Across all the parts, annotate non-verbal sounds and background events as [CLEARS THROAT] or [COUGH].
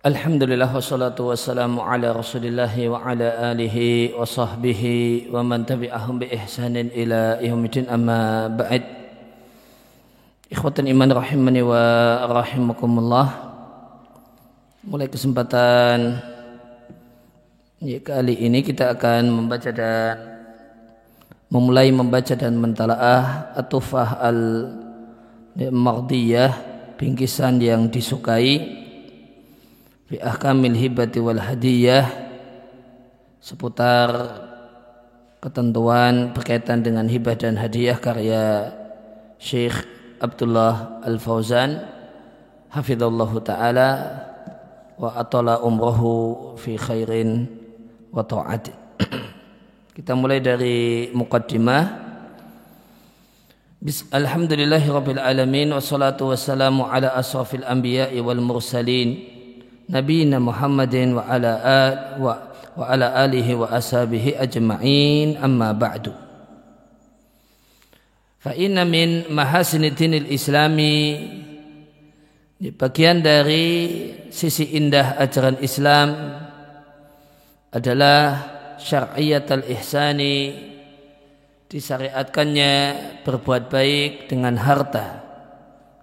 Alhamdulillah wassalatu wassalamu ala rasulillah wa ala alihi wa sahbihi wa man tabi'ahum bi ihsanin ila yaumidin amma ba'd. Ikhwatan iman rahimani wa rahimakumullah. Mulai kesempatan ya, kali ini kita akan membaca dan memulai membaca dan mentalaah atufah al-mardiyah bingkisan yang disukai fi ahkamil hibati wal hadiyah seputar ketentuan berkaitan dengan hibah dan hadiah karya Syekh Abdullah Al-Fauzan hafizallahu taala wa atala umrohu fi khairin wa ta'at. [CLEARS THROAT] Kita mulai dari muqaddimah. Alhamdulillahi Rabbil Alamin Wassalatu wassalamu ala asrafil anbiya'i wal mursalin نبينا محمد وعلى آل وعلى آله وأصحابه أجمعين أما بعد فإن من محاسن الدين الإسلامي bagian dari sisi indah ajaran Islam adalah syariat al-ihsani disyariatkannya berbuat baik dengan harta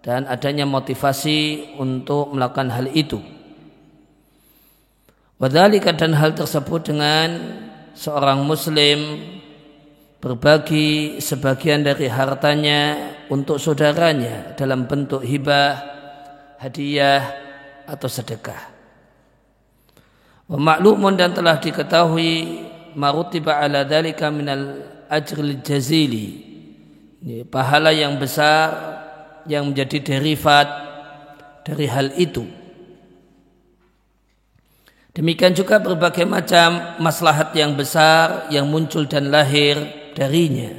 dan adanya motivasi untuk melakukan hal itu Wadhalika dan hal tersebut dengan seorang muslim berbagi sebagian dari hartanya untuk saudaranya dalam bentuk hibah, hadiah atau sedekah. Wa dan telah diketahui marutiba ala dhalika minal ajril jazili. Pahala yang besar yang menjadi derivat dari hal itu Demikian juga berbagai macam maslahat yang besar yang muncul dan lahir darinya.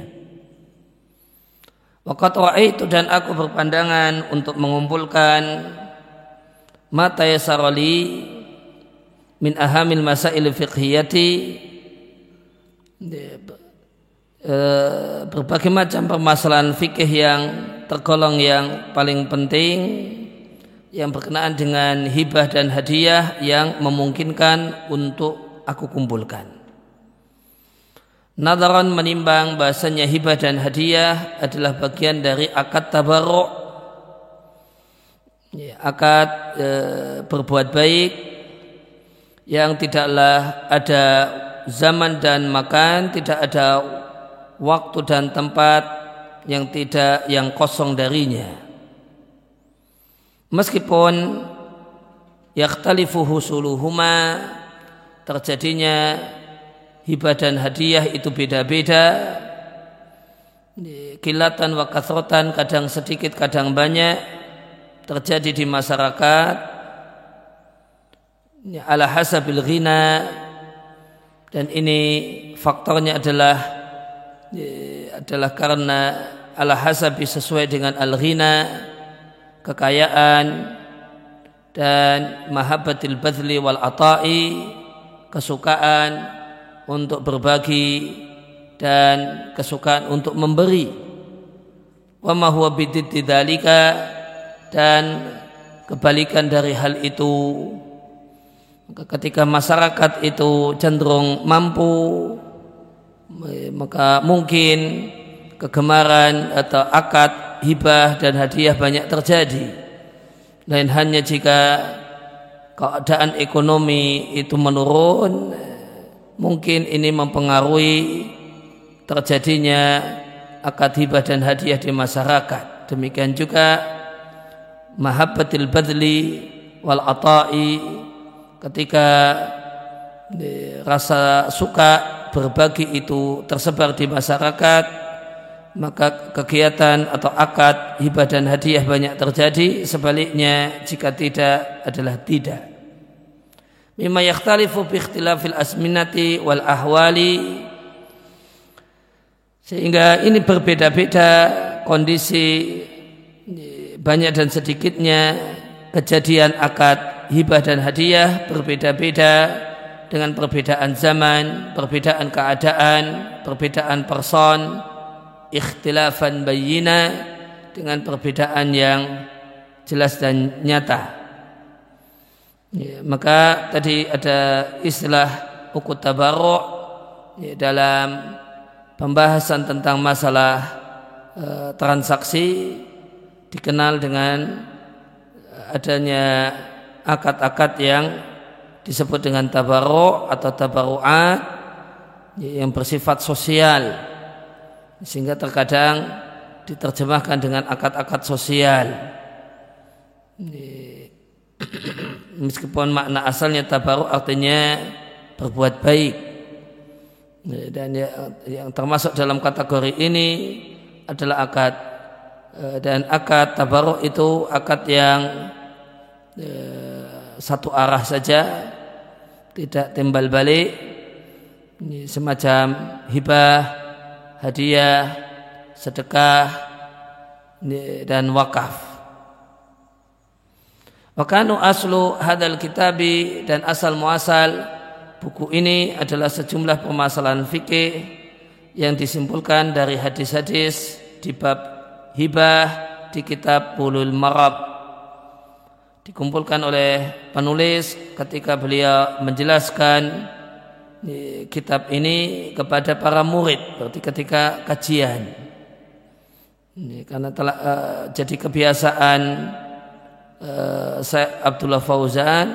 Waqat itu dan aku berpandangan untuk mengumpulkan mata yasarali min ahamil masail fiqhiyati eh, berbagai macam permasalahan fikih yang tergolong yang paling penting yang berkenaan dengan hibah dan hadiah yang memungkinkan untuk aku kumpulkan. Nadaran menimbang bahasanya hibah dan hadiah adalah bagian dari akad tabarok, ya, akad e, berbuat baik yang tidaklah ada zaman dan makan, tidak ada waktu dan tempat yang tidak yang kosong darinya meskipun yakhtalifu husuluhuma terjadinya hibah dan hadiah itu beda-beda. Kilatan wa kasrotan kadang sedikit kadang banyak terjadi di masyarakat. Ala hasabil ghina. Dan ini faktornya adalah adalah karena ala hasabi sesuai dengan al-ghina kekayaan dan mahabbatil badli wal ata'i kesukaan untuk berbagi dan kesukaan untuk memberi. Wa ma huwa dan kebalikan dari hal itu. Ketika masyarakat itu cenderung mampu maka mungkin kegemaran atau akad hibah dan hadiah banyak terjadi. Lain hanya jika keadaan ekonomi itu menurun, mungkin ini mempengaruhi terjadinya akad hibah dan hadiah di masyarakat. Demikian juga mahabbatil badli wal ata'i ketika rasa suka berbagi itu tersebar di masyarakat maka kegiatan atau akad hibah dan hadiah banyak terjadi. Sebaliknya jika tidak adalah tidak. Mimma yakhtalifu bi ikhtilafil asminati wal ahwali. Sehingga ini berbeda-beda kondisi banyak dan sedikitnya kejadian akad hibah dan hadiah berbeda-beda dengan perbedaan zaman, perbedaan keadaan, perbedaan person, ikhtilafan bayina dengan perbedaan yang jelas dan nyata. Ya, maka tadi ada istilah ukut tabarok ya, dalam pembahasan tentang masalah e, transaksi dikenal dengan adanya akad-akad yang disebut dengan tabarok atau tabaruat ya, yang bersifat sosial sehingga terkadang diterjemahkan dengan akad-akad sosial. Ya, [CLEARS THROAT] meskipun makna asalnya tabaruk artinya berbuat baik dan yang termasuk dalam kategori ini adalah akad eh, dan akad tabaruk itu akad yang eh, satu arah saja tidak timbal balik semacam hibah hadiah sedekah dan wakaf. Wakanu aslu hadal kitabi dan asal muasal buku ini adalah sejumlah permasalahan fikih yang disimpulkan dari hadis-hadis di bab hibah di kitab Bulul Marab. Dikumpulkan oleh penulis ketika beliau menjelaskan kitab ini kepada para murid berarti ketika kajian. Karena telah uh, jadi kebiasaan uh, saya Abdullah Fauzan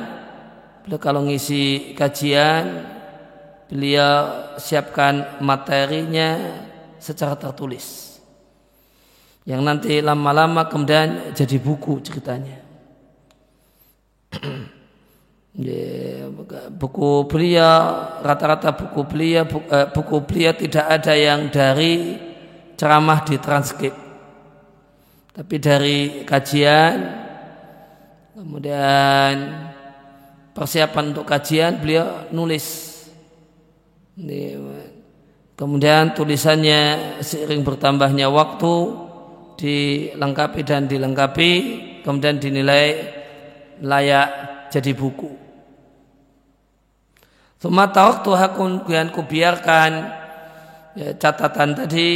beliau kalau ngisi kajian beliau siapkan materinya secara tertulis. Yang nanti lama-lama kemudian jadi buku ceritanya [CLEARS THROAT] buku beliau rata-rata buku beliau eh, buku beliau tidak ada yang dari ceramah di transkrip tapi dari kajian Kemudian persiapan untuk kajian beliau nulis. Kemudian tulisannya seiring bertambahnya waktu dilengkapi dan dilengkapi kemudian dinilai layak jadi buku. Semata waktu hakun kemudian kubiarkan ya, catatan tadi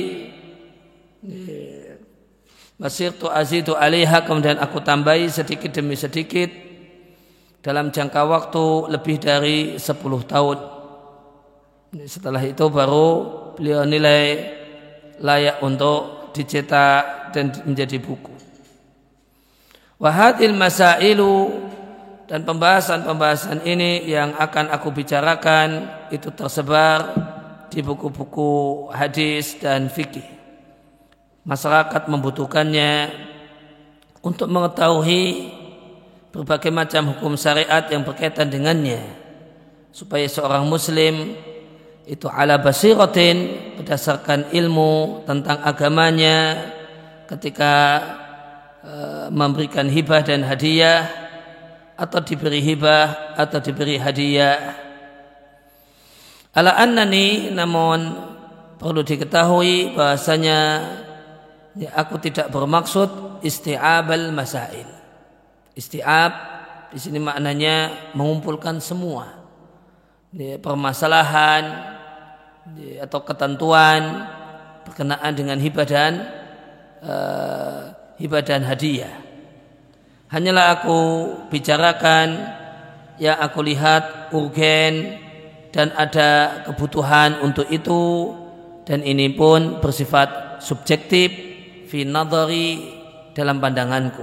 Masir tu azidu alaiha kemudian aku tambahi sedikit demi sedikit dalam jangka waktu lebih dari 10 tahun. Setelah itu baru beliau nilai layak untuk dicetak dan menjadi buku. Wahadil masailu dan pembahasan-pembahasan ini yang akan aku bicarakan itu tersebar di buku-buku hadis dan fikih. Masyarakat membutuhkannya untuk mengetahui berbagai macam hukum syariat yang berkaitan dengannya supaya seorang muslim itu ala basiratin berdasarkan ilmu tentang agamanya ketika e, memberikan hibah dan hadiah atau diberi hibah atau diberi hadiah ala annani namun perlu diketahui bahasanya ya, aku tidak bermaksud isti'abal masail. Isti'ab di sini maknanya mengumpulkan semua ya, permasalahan ya, atau ketentuan berkenaan dengan hibah dan uh, hibah dan hadiah. Hanyalah aku bicarakan yang aku lihat urgen dan ada kebutuhan untuk itu dan ini pun bersifat subjektif fi nadari dalam pandanganku.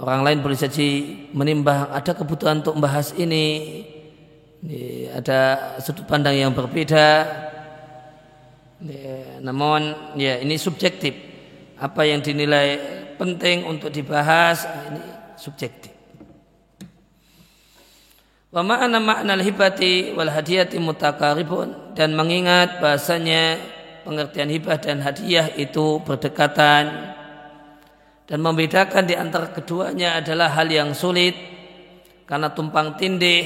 Orang lain boleh saja menimbang ada kebutuhan untuk membahas ini, ada sudut pandang yang berbeda. Namun ya ini subjektif. Apa yang dinilai penting untuk dibahas ini subjektif. Wa ma'ana ma'na al-hibati wal hadiyati mutakaribun dan mengingat bahasanya pengertian hibah dan hadiah itu berdekatan dan membedakan di antara keduanya adalah hal yang sulit karena tumpang tindih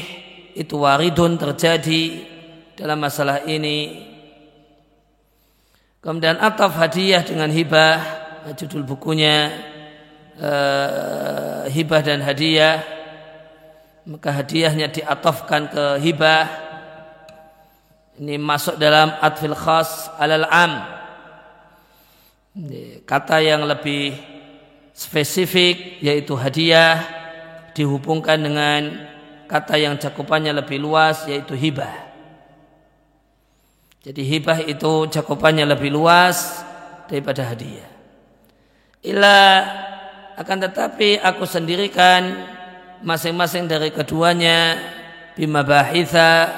itu waridun terjadi dalam masalah ini. Kemudian ataf hadiah dengan hibah, judul bukunya uh, hibah dan hadiah. Maka hadiahnya diatofkan ke hibah ini masuk dalam atfil khas alal am. Kata yang lebih spesifik yaitu hadiah dihubungkan dengan kata yang cakupannya lebih luas yaitu hibah. Jadi hibah itu cakupannya lebih luas daripada hadiah. Ila akan tetapi aku sendirikan masing-masing dari keduanya bima bahitha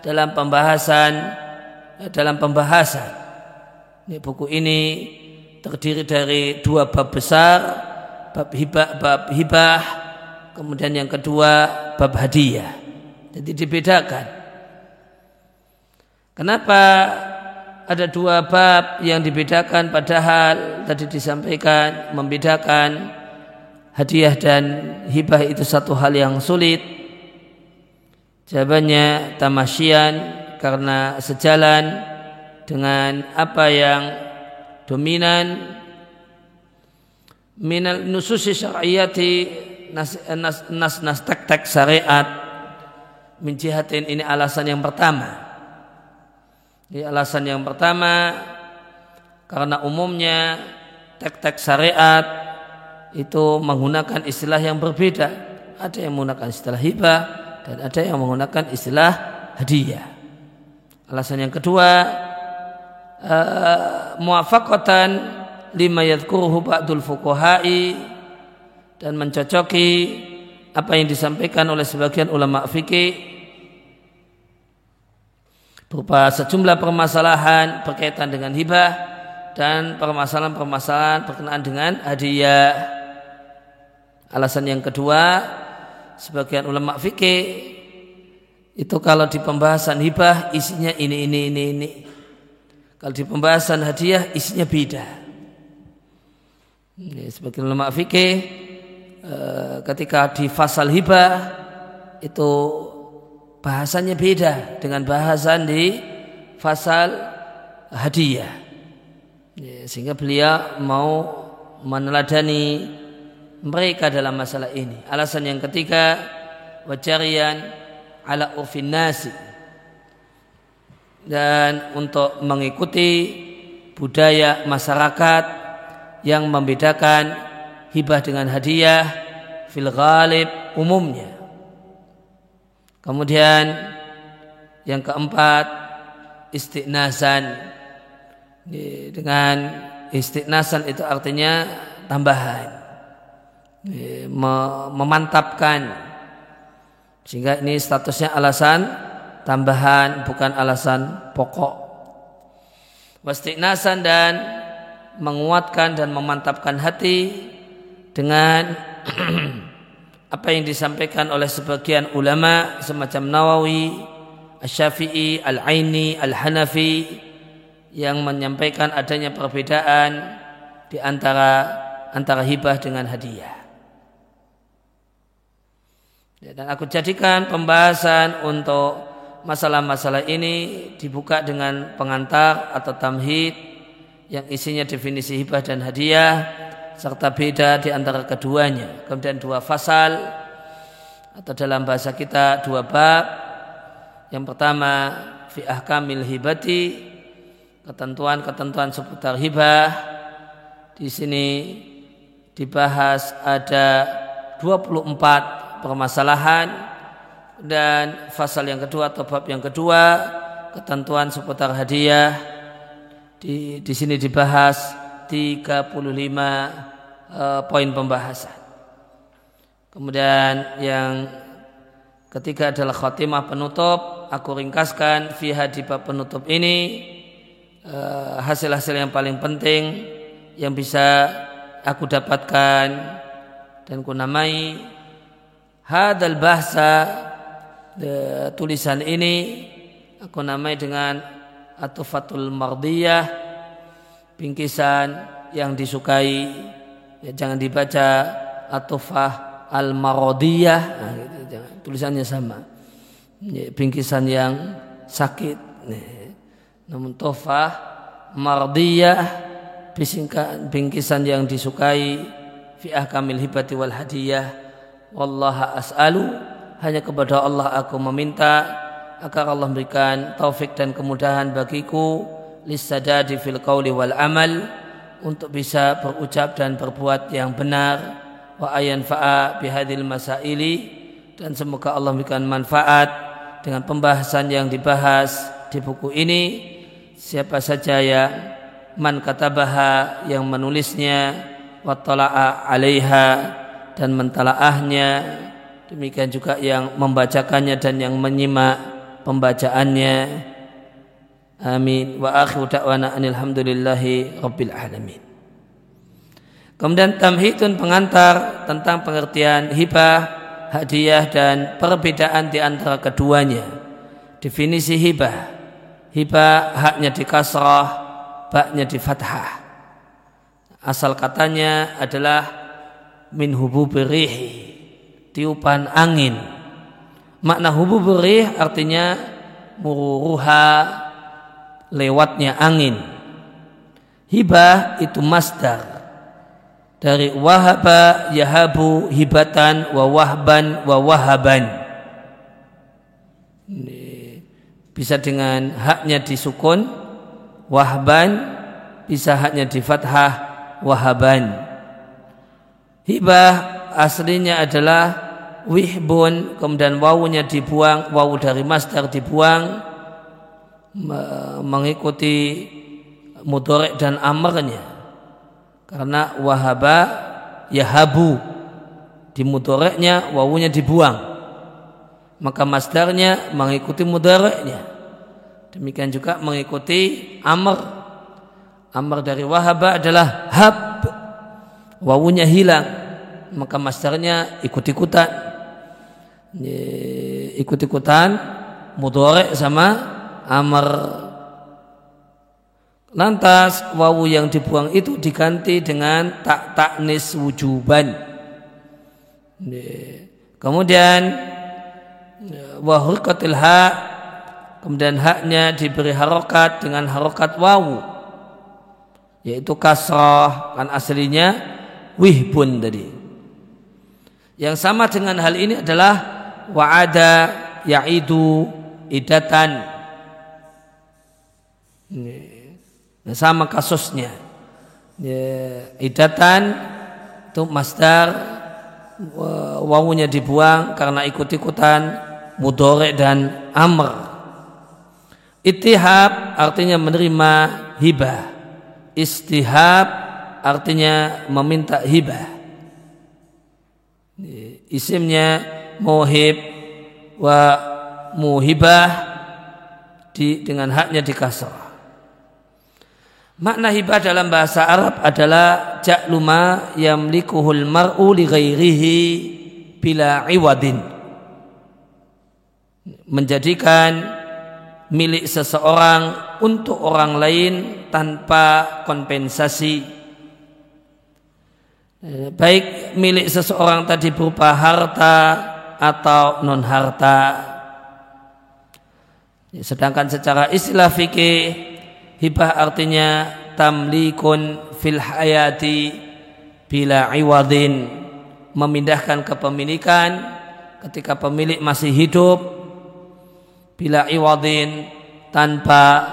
dalam pembahasan dalam pembahasan. Ini buku ini terdiri dari dua bab besar, bab hibah, bab hibah, kemudian yang kedua bab hadiah. Jadi dibedakan. Kenapa ada dua bab yang dibedakan padahal tadi disampaikan membedakan hadiah dan hibah itu satu hal yang sulit. Jawabannya tamasyian karena sejalan dengan apa yang dominan minal nususi syar'iyati nas nas nas, nas tek tek syariat min jihatin ini alasan yang pertama ini alasan yang pertama karena umumnya tek-tek syariat itu menggunakan istilah yang berbeda. Ada yang menggunakan istilah hibah dan ada yang menggunakan istilah hadiah. Alasan yang kedua uh, muafakatan lima yadkuruhu ba'dul fukuhai dan mencocoki apa yang disampaikan oleh sebagian ulama fikih berupa sejumlah permasalahan berkaitan dengan hibah dan permasalahan-permasalahan berkenaan dengan hadiah. Alasan yang kedua, sebagian ulama fikih itu kalau di pembahasan hibah isinya ini ini ini ini. Kalau di pembahasan hadiah isinya beda. Ini sebagian ulama fikih eh, ketika di fasal hibah itu bahasanya beda dengan bahasan di fasal hadiah. Ya, sehingga beliau mau meneladani mereka dalam masalah ini. Alasan yang ketiga, wajarian ala urfin dan untuk mengikuti budaya masyarakat yang membedakan hibah dengan hadiah fil ghalib umumnya. Kemudian yang keempat istiqnasan dengan istiqnasan itu artinya tambahan. Memantapkan. Sehingga ini statusnya alasan tambahan bukan alasan pokok. Wastiknasan dan menguatkan dan memantapkan hati dengan [CLEARS THROAT] apa yang disampaikan oleh sebagian ulama semacam Nawawi, Asy-Syafi'i, Al-Aini, Al-Hanafi yang menyampaikan adanya perbedaan di antara antara hibah dengan hadiah. Ya, dan aku jadikan pembahasan untuk masalah-masalah ini dibuka dengan pengantar atau tamhid yang isinya definisi hibah dan hadiah serta beda di antara keduanya. Kemudian dua fasal atau dalam bahasa kita dua bab. Yang pertama fi ahkamil hibati ketentuan-ketentuan seputar hibah. Di sini dibahas ada 24 permasalahan dan pasal yang kedua atau bab yang kedua ketentuan seputar hadiah di di sini dibahas 35 uh, poin pembahasan. Kemudian yang ketiga adalah khotimah penutup. Aku ringkaskan fiha di bab penutup ini hasil-hasil uh, yang paling penting yang bisa aku dapatkan dan ku namai hadal bahasa tulisan ini aku namai dengan atufatul mardiyah bingkisan yang disukai ya, jangan dibaca atufah al marodiyah nah, gitu, jangan. tulisannya sama. Ya, bingkisan yang sakit. Nah, namun tofah mardiyah bingkisan yang disukai fi ahkamil hibati wal hadiyah. Wallaha as'alu. Hanya kepada Allah aku meminta agar Allah memberikan taufik dan kemudahan bagiku. Lisadadi fil qawli wal amal untuk bisa berucap dan berbuat yang benar. Wa ayan fa'a bihadil masaili. Dan semoga Allah memberikan manfaat dengan pembahasan yang dibahas di buku ini. Siapa saja yang man katabaha yang menulisnya wa tala'a 'alaiha dan mentalaahnya. Demikian juga yang membacakannya dan yang menyimak pembacaannya amin wa akhiru da'wana alhamdulillahi rabbil alamin Kemudian tamhidun pengantar tentang pengertian hibah, hadiah dan perbedaan di antara keduanya. Definisi hibah. Hibah haknya di kasrah, baknya di fathah. Asal katanya adalah min hububirih, tiupan angin. Makna hububirih artinya mururuha, lewatnya angin. Hibah itu masdar. Dari wahaba yahabu hibatan wa wahban wa wahaban. Bisa dengan haknya disukun wahban bisa haknya di fathah wahaban. Hibah aslinya adalah wihbun kemudian wawunya dibuang wawu dari masdar dibuang mengikuti mudorek dan amarnya karena wahaba yahabu. Di mudoreknya wawunya dibuang. Maka masdarnya mengikuti mudoreknya demikian juga mengikuti amr. Amr dari wahaba adalah hab. Wawunya hilang. Maka masdarnya ikut-ikutan. Ikut-ikutan mudorek sama amr Lantas wawu yang dibuang itu diganti dengan tak taknis wujuban. Kemudian wahurkatil ha kemudian haknya diberi harokat dengan harokat wawu yaitu kasroh kan aslinya wihbun tadi. Yang sama dengan hal ini adalah wa'ada ya'idu idatan. Nah, sama kasusnya. Ya, idatan itu masdar wawunya dibuang karena ikut-ikutan mudore dan amr. Itihab artinya menerima hibah. Istihab artinya meminta hibah. Isimnya muhib wa muhibah di, dengan haknya dikasar. Makna hibah dalam bahasa Arab adalah ja'luma yamlikuhul mar'u li ghairihi bila iwadin. Menjadikan milik seseorang untuk orang lain tanpa kompensasi. Baik milik seseorang tadi berupa harta atau non harta. Sedangkan secara istilah fikih Hibah artinya tamlikun fil hayati bila iwadin memindahkan kepemilikan ketika pemilik masih hidup bila iwadin tanpa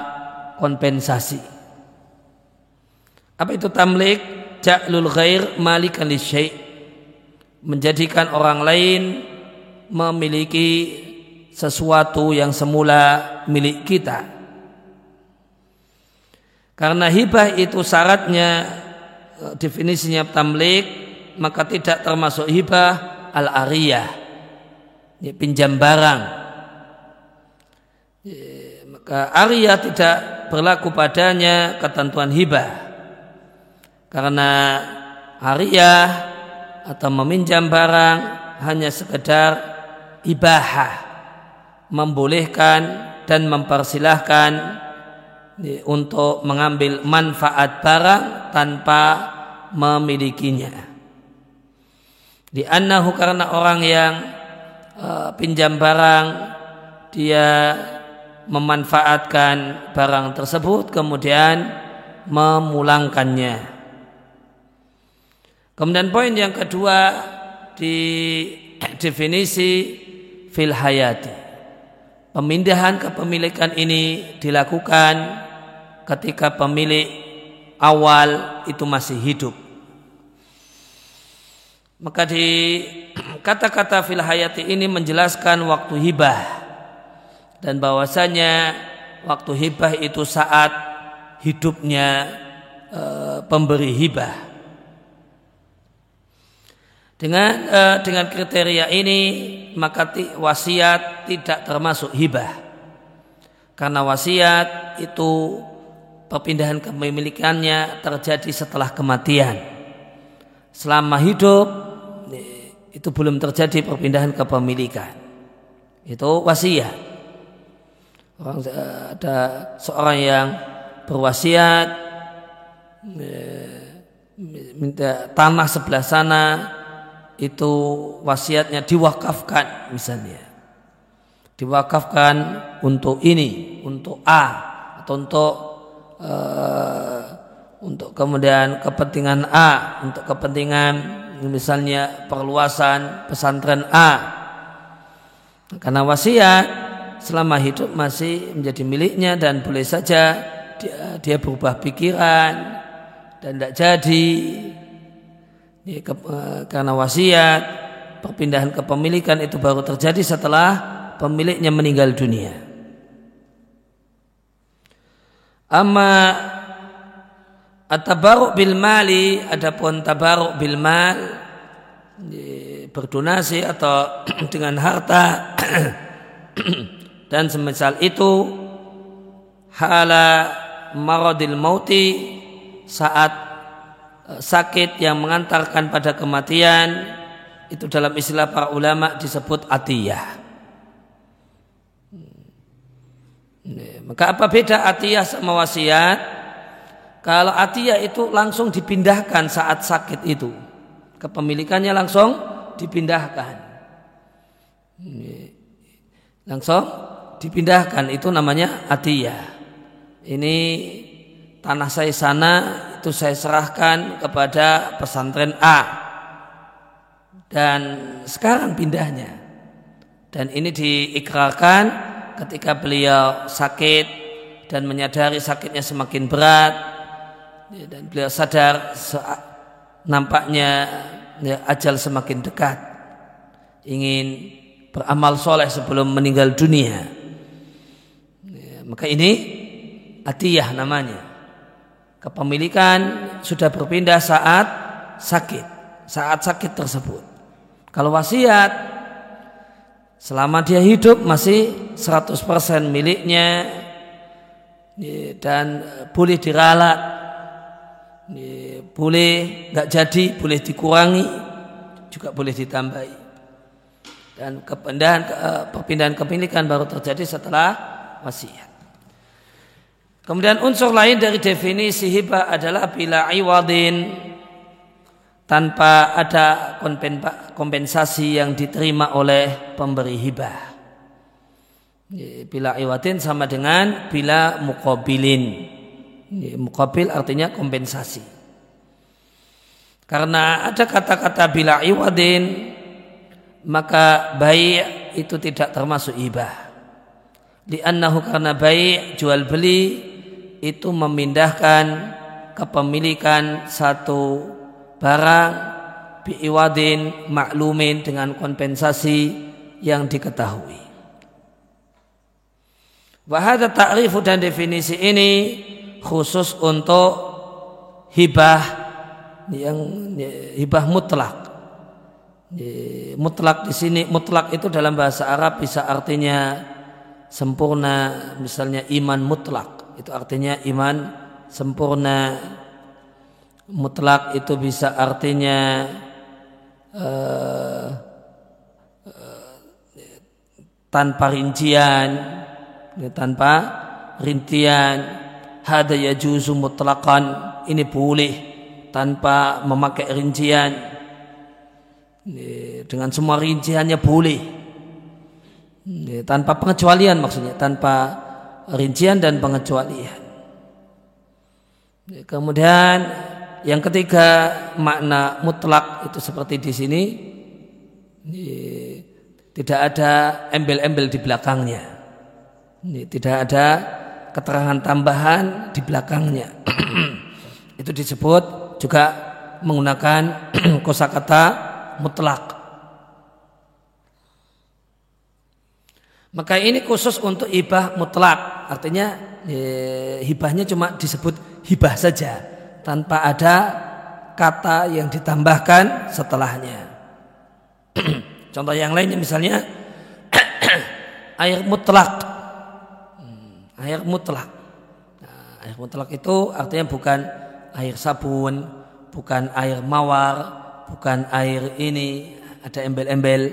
kompensasi. Apa itu tamlik? Ja'lul ghair malikan syai' menjadikan orang lain memiliki sesuatu yang semula milik kita karena hibah itu syaratnya eh, definisinya tamlik maka tidak termasuk hibah al-ariyah. pinjam barang. Maka ariyah tidak berlaku padanya ketentuan hibah. Karena ariyah atau meminjam barang hanya sekedar ibahah membolehkan dan mempersilahkan untuk mengambil manfaat barang tanpa memilikinya. Di annahu karena orang yang uh, pinjam barang dia memanfaatkan barang tersebut kemudian memulangkannya. Kemudian poin yang kedua di definisi fil hayati. Pemindahan kepemilikan ini dilakukan ketika pemilik awal itu masih hidup. Maka di kata-kata fil hayati ini menjelaskan waktu hibah dan bahwasanya waktu hibah itu saat hidupnya e, pemberi hibah. Dengan e, dengan kriteria ini maka wasiat tidak termasuk hibah. Karena wasiat itu perpindahan kepemilikannya terjadi setelah kematian. Selama hidup itu belum terjadi perpindahan kepemilikan. Itu wasiat. Orang ada seorang yang berwasiat minta tanah sebelah sana itu wasiatnya diwakafkan misalnya diwakafkan untuk ini, untuk A atau untuk uh, untuk kemudian kepentingan A, untuk kepentingan misalnya perluasan pesantren A. Karena wasiat selama hidup masih menjadi miliknya dan boleh saja dia, dia berubah pikiran dan tidak jadi ya, ke, eh, karena wasiat perpindahan kepemilikan itu baru terjadi setelah pemiliknya meninggal dunia. Amma at-tabaruk bil mali adapun tabaruk bil mal berdonasi atau [CLEARS THROAT] dengan harta [CLEARS THROAT] dan semisal itu hala maradil mauti saat e, sakit yang mengantarkan pada kematian itu dalam istilah para ulama disebut atiyah. Maka apa beda atiyah sama wasiat? Kalau atiyah itu langsung dipindahkan saat sakit itu. Kepemilikannya langsung dipindahkan. Langsung dipindahkan itu namanya atiyah. Ini tanah saya sana itu saya serahkan kepada pesantren A. Dan sekarang pindahnya. Dan ini diikrarkan ketika beliau sakit dan menyadari sakitnya semakin berat ya, dan beliau sadar nampaknya ya, ajal semakin dekat ingin beramal soleh sebelum meninggal dunia. Ya, maka ini atiyah namanya. Kepemilikan sudah berpindah saat sakit saat sakit tersebut. Kalau wasiat Selama dia hidup masih 100% miliknya dan boleh diralat, boleh nggak jadi, boleh dikurangi, juga boleh ditambahi. Dan kepindahan eh, perpindahan kepemilikan baru terjadi setelah wasiat. Kemudian unsur lain dari definisi hibah adalah bila iwadin tanpa ada kompensasi yang diterima oleh pemberi hibah. Bila iwatin sama dengan bila mukobilin. Mukobil artinya kompensasi. Karena ada kata-kata bila iwadin maka baik itu tidak termasuk hibah. Liannahu karena baik jual beli itu memindahkan kepemilikan satu barang biiwadin maklumin dengan kompensasi yang diketahui. Wahada ta'rifu dan definisi ini khusus untuk hibah yang hibah mutlak. Mutlak di sini mutlak itu dalam bahasa Arab bisa artinya sempurna, misalnya iman mutlak. Itu artinya iman sempurna mutlak itu bisa artinya uh, uh, tanpa rincian ya, tanpa rincian. Hada yajuzu mutlakan ini boleh tanpa memakai rincian. Ya, dengan semua rinciannya boleh. Ya, tanpa pengecualian maksudnya tanpa rincian dan pengecualian. Kemudian yang ketiga makna mutlak itu seperti di sini tidak ada embel-embel di belakangnya. Tidak ada keterangan tambahan di belakangnya. [CLEARS THROAT] itu disebut juga menggunakan [CLEARS THROAT] kosakata mutlak. Maka ini khusus untuk hibah mutlak. Artinya eh, hibahnya cuma disebut hibah saja tanpa ada kata yang ditambahkan setelahnya. [CLEARS THROAT] Contoh yang lainnya misalnya [CLEARS THROAT] air mutlak. Hmm, air mutlak. Nah, air mutlak itu artinya bukan air sabun, bukan air mawar, bukan air ini ada embel-embel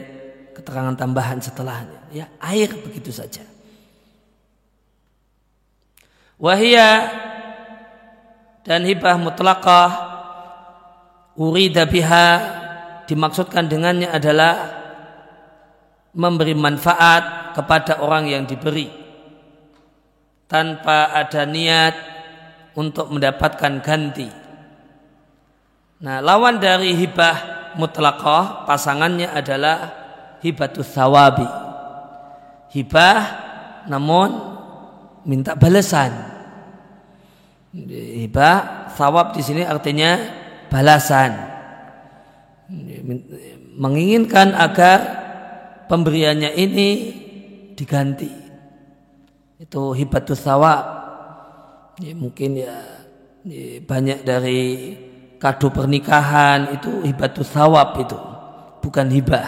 keterangan tambahan setelahnya. Ya, air begitu saja. Wahia dan hibah mutlaqah urida biha dimaksudkan dengannya adalah memberi manfaat kepada orang yang diberi tanpa ada niat untuk mendapatkan ganti. Nah, lawan dari hibah mutlaqah pasangannya adalah hibatus sawabi. Hibah namun minta balasan. Hibah sawab di sini artinya balasan. Menginginkan agar pemberiannya ini diganti. Itu hibatus sawab. Ya, mungkin ya, ya banyak dari kado pernikahan itu hibatus sawab itu bukan hibah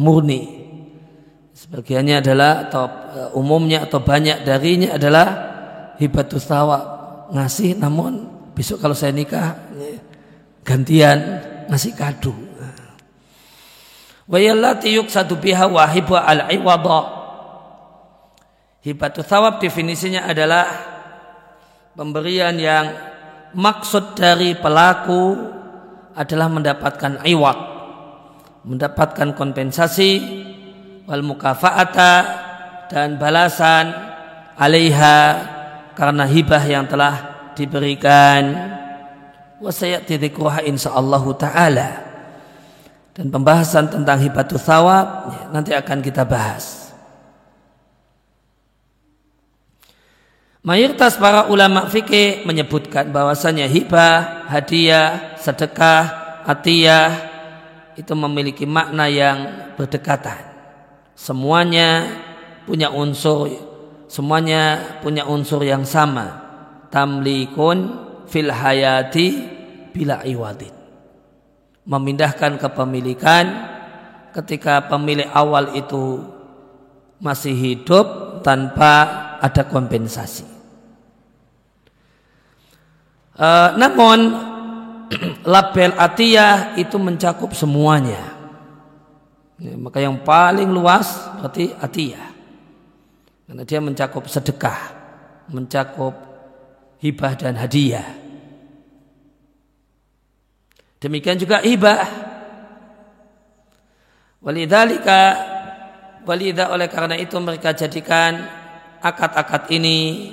murni. Sebagiannya adalah atau uh, umumnya atau banyak darinya adalah hibatus tawa ngasih namun besok kalau saya nikah gantian ngasih kado. Wa yallati yuqsadu biha wahibu al-iwada. Hibatus thawab definisinya adalah pemberian yang maksud dari pelaku adalah mendapatkan iwad mendapatkan kompensasi wal mukafaata dan balasan alaiha karena hibah yang telah diberikan. Wasayati dzikruha insyaallah taala. Dan pembahasan tentang hibatus thawab nanti akan kita bahas. Mayoritas para ulama fikih menyebutkan bahwasanya hibah, hadiah, sedekah, atiyah itu memiliki makna yang berdekatan. Semuanya punya unsur semuanya punya unsur yang sama. Tamlikun fil hayati bila iwadin. Memindahkan kepemilikan ketika pemilik awal itu masih hidup tanpa ada kompensasi. Uh, namun [CLEARS THROAT] label atiyah itu mencakup semuanya. Ya, maka yang paling luas berarti atiyah. Karena dia mencakup sedekah, mencakup hibah dan hadiah. Demikian juga hibah. Walidhalika walidah oleh karena itu mereka jadikan akad-akad ini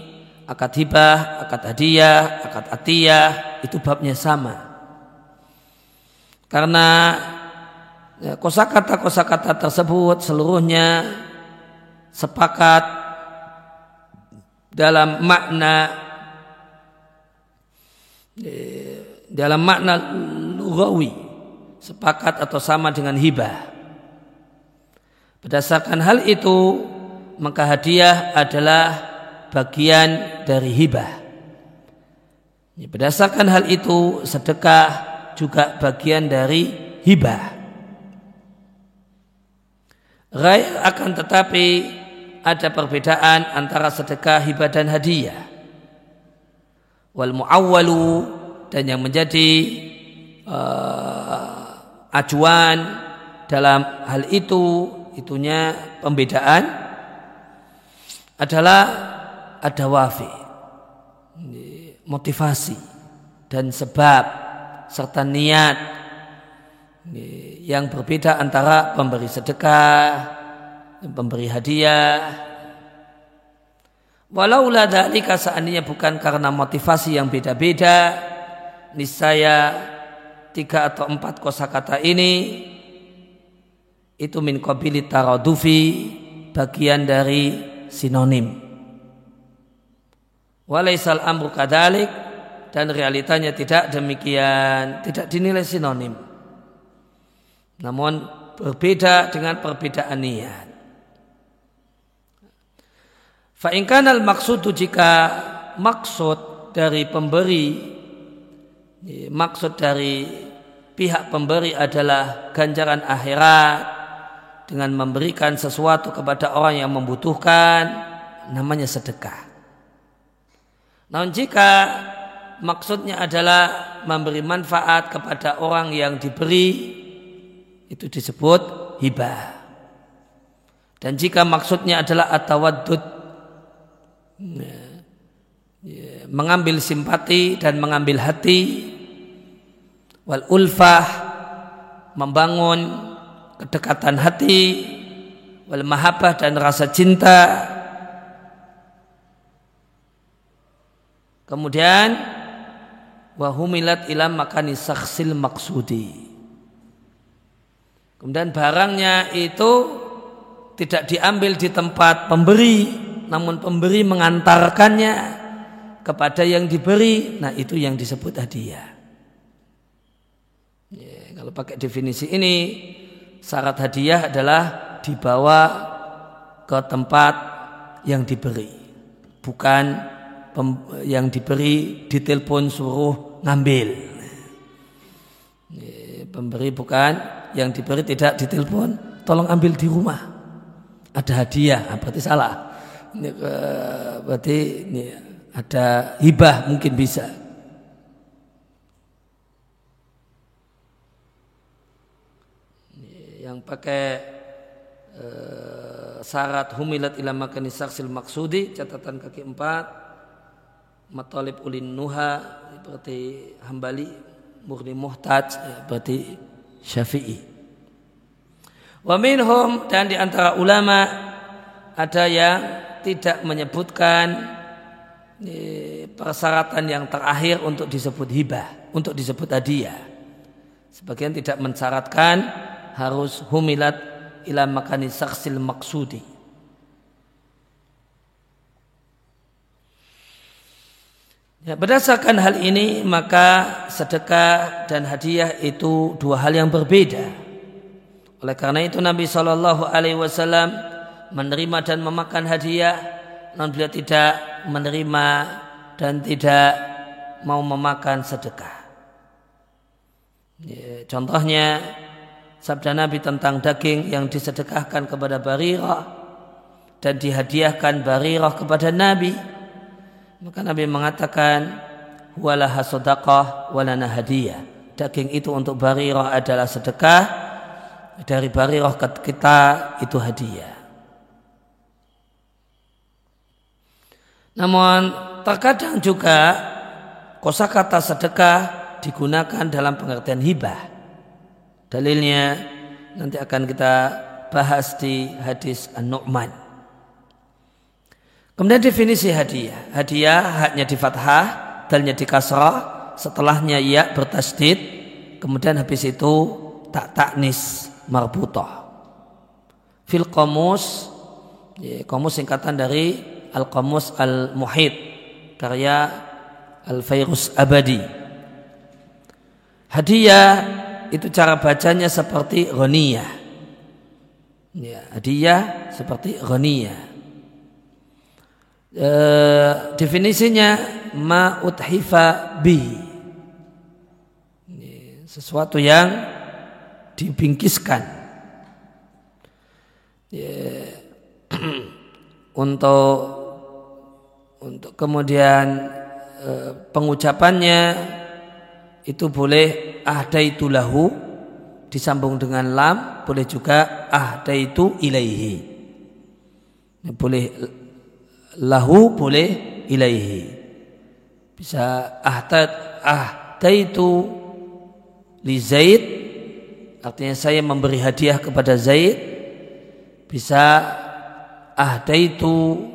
akad hibah, akad hadiah, akad atiyah itu babnya sama. Karena ya, kosakata-kosakata tersebut seluruhnya sepakat dalam makna eh, dalam makna lugawi sepakat atau sama dengan hibah. Berdasarkan hal itu maka hadiah adalah bagian dari hibah. Berdasarkan hal itu sedekah juga bagian dari hibah. Rai akan tetapi ada perbedaan antara sedekah, hibah dan hadiah. Wal muawwalu dan yang menjadi uh, acuan dalam hal itu itunya pembedaan adalah ada wafi motivasi dan sebab serta niat yang berbeda antara pemberi sedekah, pemberi hadiah. Walau dzalika seandainya bukan karena motivasi yang beda-beda, niscaya tiga atau empat kosakata ini itu min qabili taradufi bagian dari sinonim. Walaisal amru kadalik dan realitanya tidak demikian, tidak dinilai sinonim. namun berbeda dengan perbedaan niat. Fa'inkanal maksudu jika maksud dari pemberi maksud dari pihak pemberi adalah ganjaran akhirat dengan memberikan sesuatu kepada orang yang membutuhkan namanya sedekah. Namun jika maksudnya adalah memberi manfaat kepada orang yang diberi itu disebut hibah. Dan jika maksudnya adalah atawaddud ya, ya, mengambil simpati dan mengambil hati. Wal ulfah membangun kedekatan hati. Wal mahabbah dan rasa cinta. Kemudian wahumilat ilam makani saksil maksudi Kemudian barangnya itu tidak diambil di tempat pemberi, namun pemberi mengantarkannya kepada yang diberi. Nah itu yang disebut hadiah. Ya, kalau pakai definisi ini, syarat hadiah adalah dibawa ke tempat yang diberi, bukan yang diberi ditelepon suruh ngambil. Ya, pemberi bukan yang diberi tidak ditelepon, tolong ambil di rumah. Ada hadiah, nah, berarti salah. Ini, uh, berarti ini ada hibah mungkin bisa. Yang pakai uh, syarat humilat ila makani saksil maksudi catatan kaki empat matalib ulin nuha berarti hambali murni muhtaj berarti Syafi'i. Wa minhum dan di antara ulama ada yang tidak menyebutkan persyaratan yang terakhir untuk disebut hibah, untuk disebut hadiah. Sebagian tidak mensyaratkan harus humilat ila makani saksil maksudi. Ya, berdasarkan hal ini maka sedekah dan hadiah itu dua hal yang berbeda. Oleh karena itu Nabi Shallallahu Alaihi Wasallam menerima dan memakan hadiah, non beliau tidak menerima dan tidak mau memakan sedekah. Ya, contohnya sabda Nabi tentang daging yang disedekahkan kepada Barirah dan dihadiahkan Barirah kepada Nabi maka Nabi mengatakan walaha sadaqah walana hadiah. Daging itu untuk barirah adalah sedekah, dari barirah kita itu hadiah. Namun terkadang juga kosakata sedekah digunakan dalam pengertian hibah. Dalilnya nanti akan kita bahas di hadis An-Nu'man. Kemudian definisi hadiah. Hadiah haknya di fathah, dalnya di kasrah, setelahnya ya bertasdid, kemudian habis itu tak taknis marbutah. Fil komus, ya, komus singkatan dari al komus al muhid karya al fairus abadi. Hadiah itu cara bacanya seperti ghaniyah. Ya, hadiah seperti ghaniyah e, definisinya ma uthifa bi sesuatu yang dibingkiskan ya, [CLEARS THROAT] untuk untuk kemudian e, pengucapannya itu boleh itu lahu disambung dengan lam boleh juga itu ilaihi. Boleh lahu boleh ilaihi. Bisa ahtad ahtaitu li Zaid artinya saya memberi hadiah kepada Zaid. Bisa ahtaitu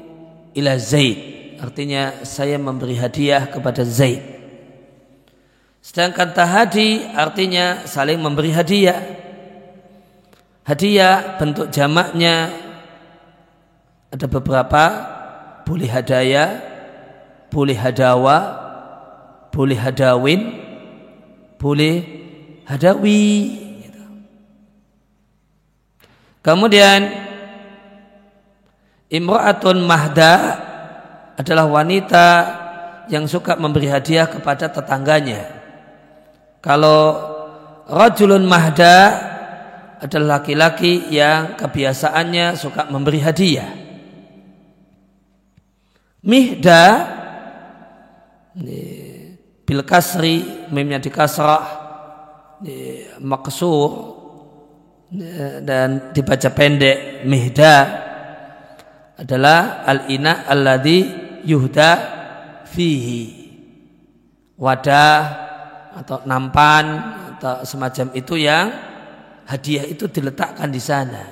ila Zaid artinya saya memberi hadiah kepada Zaid. Sedangkan tahadi artinya saling memberi hadiah. Hadiah bentuk jamaknya. Ada beberapa. Boleh hadaya, boleh hadawa, boleh hadawin, boleh hadawi. Kemudian imra'atun mahda adalah wanita yang suka memberi hadiah kepada tetangganya. Kalau rajulun mahda adalah laki-laki yang kebiasaannya suka memberi hadiah. Mihda bil kasri mimnya di kasrah maksur dan dibaca pendek mihda adalah al-ina alladhi yuhda fihi wadah atau nampan atau semacam itu yang hadiah itu diletakkan di sana.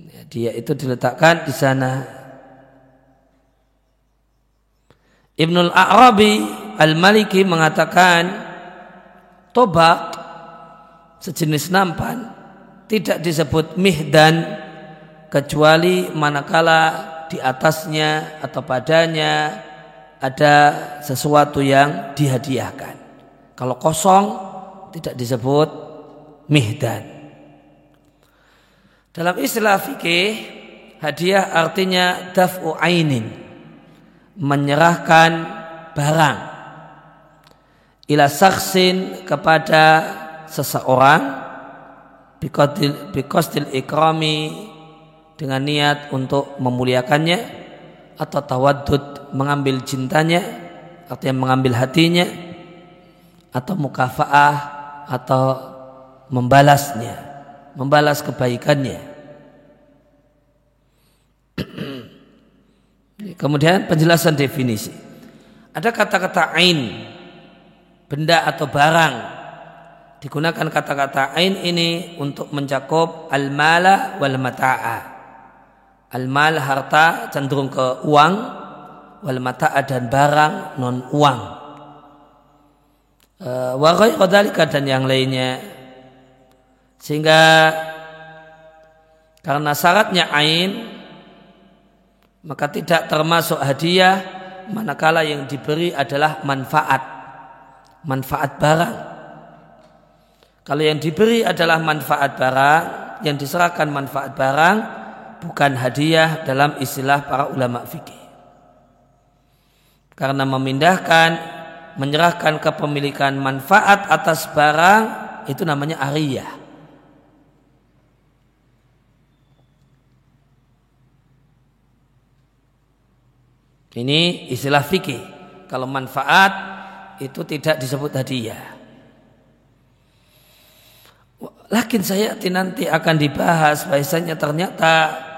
Hadiah itu diletakkan di sana. Ibnul Arabi Al-Maliki mengatakan tobak sejenis nampan tidak disebut mihdan kecuali manakala di atasnya atau padanya ada sesuatu yang dihadiahkan. Kalau kosong tidak disebut mihdan. Dalam istilah fikih, hadiah artinya daf'u ainin, menyerahkan barang ila saksin kepada seseorang bikostil ikrami dengan niat untuk memuliakannya atau tawadud mengambil cintanya artinya mengambil hatinya atau mukafaah atau membalasnya membalas kebaikannya. [CLEARS THROAT] Kemudian penjelasan definisi. Ada kata-kata ain benda atau barang. Digunakan kata-kata ain ini untuk mencakup al-mala wal mata'a al-mal harta cenderung ke uang wal mata'a dan barang non uang. Eh, wa ghairu dan yang lainnya. Sehingga karena syaratnya ain maka tidak termasuk hadiah manakala yang diberi adalah manfaat. Manfaat barang. Kalau yang diberi adalah manfaat barang yang diserahkan manfaat barang bukan hadiah dalam istilah para ulama fikih karena memindahkan menyerahkan kepemilikan manfaat atas barang itu namanya ariyah. Ini istilah fikih. Kalau manfaat itu tidak disebut hadiah. Lakin saya nanti akan dibahas bahasanya ternyata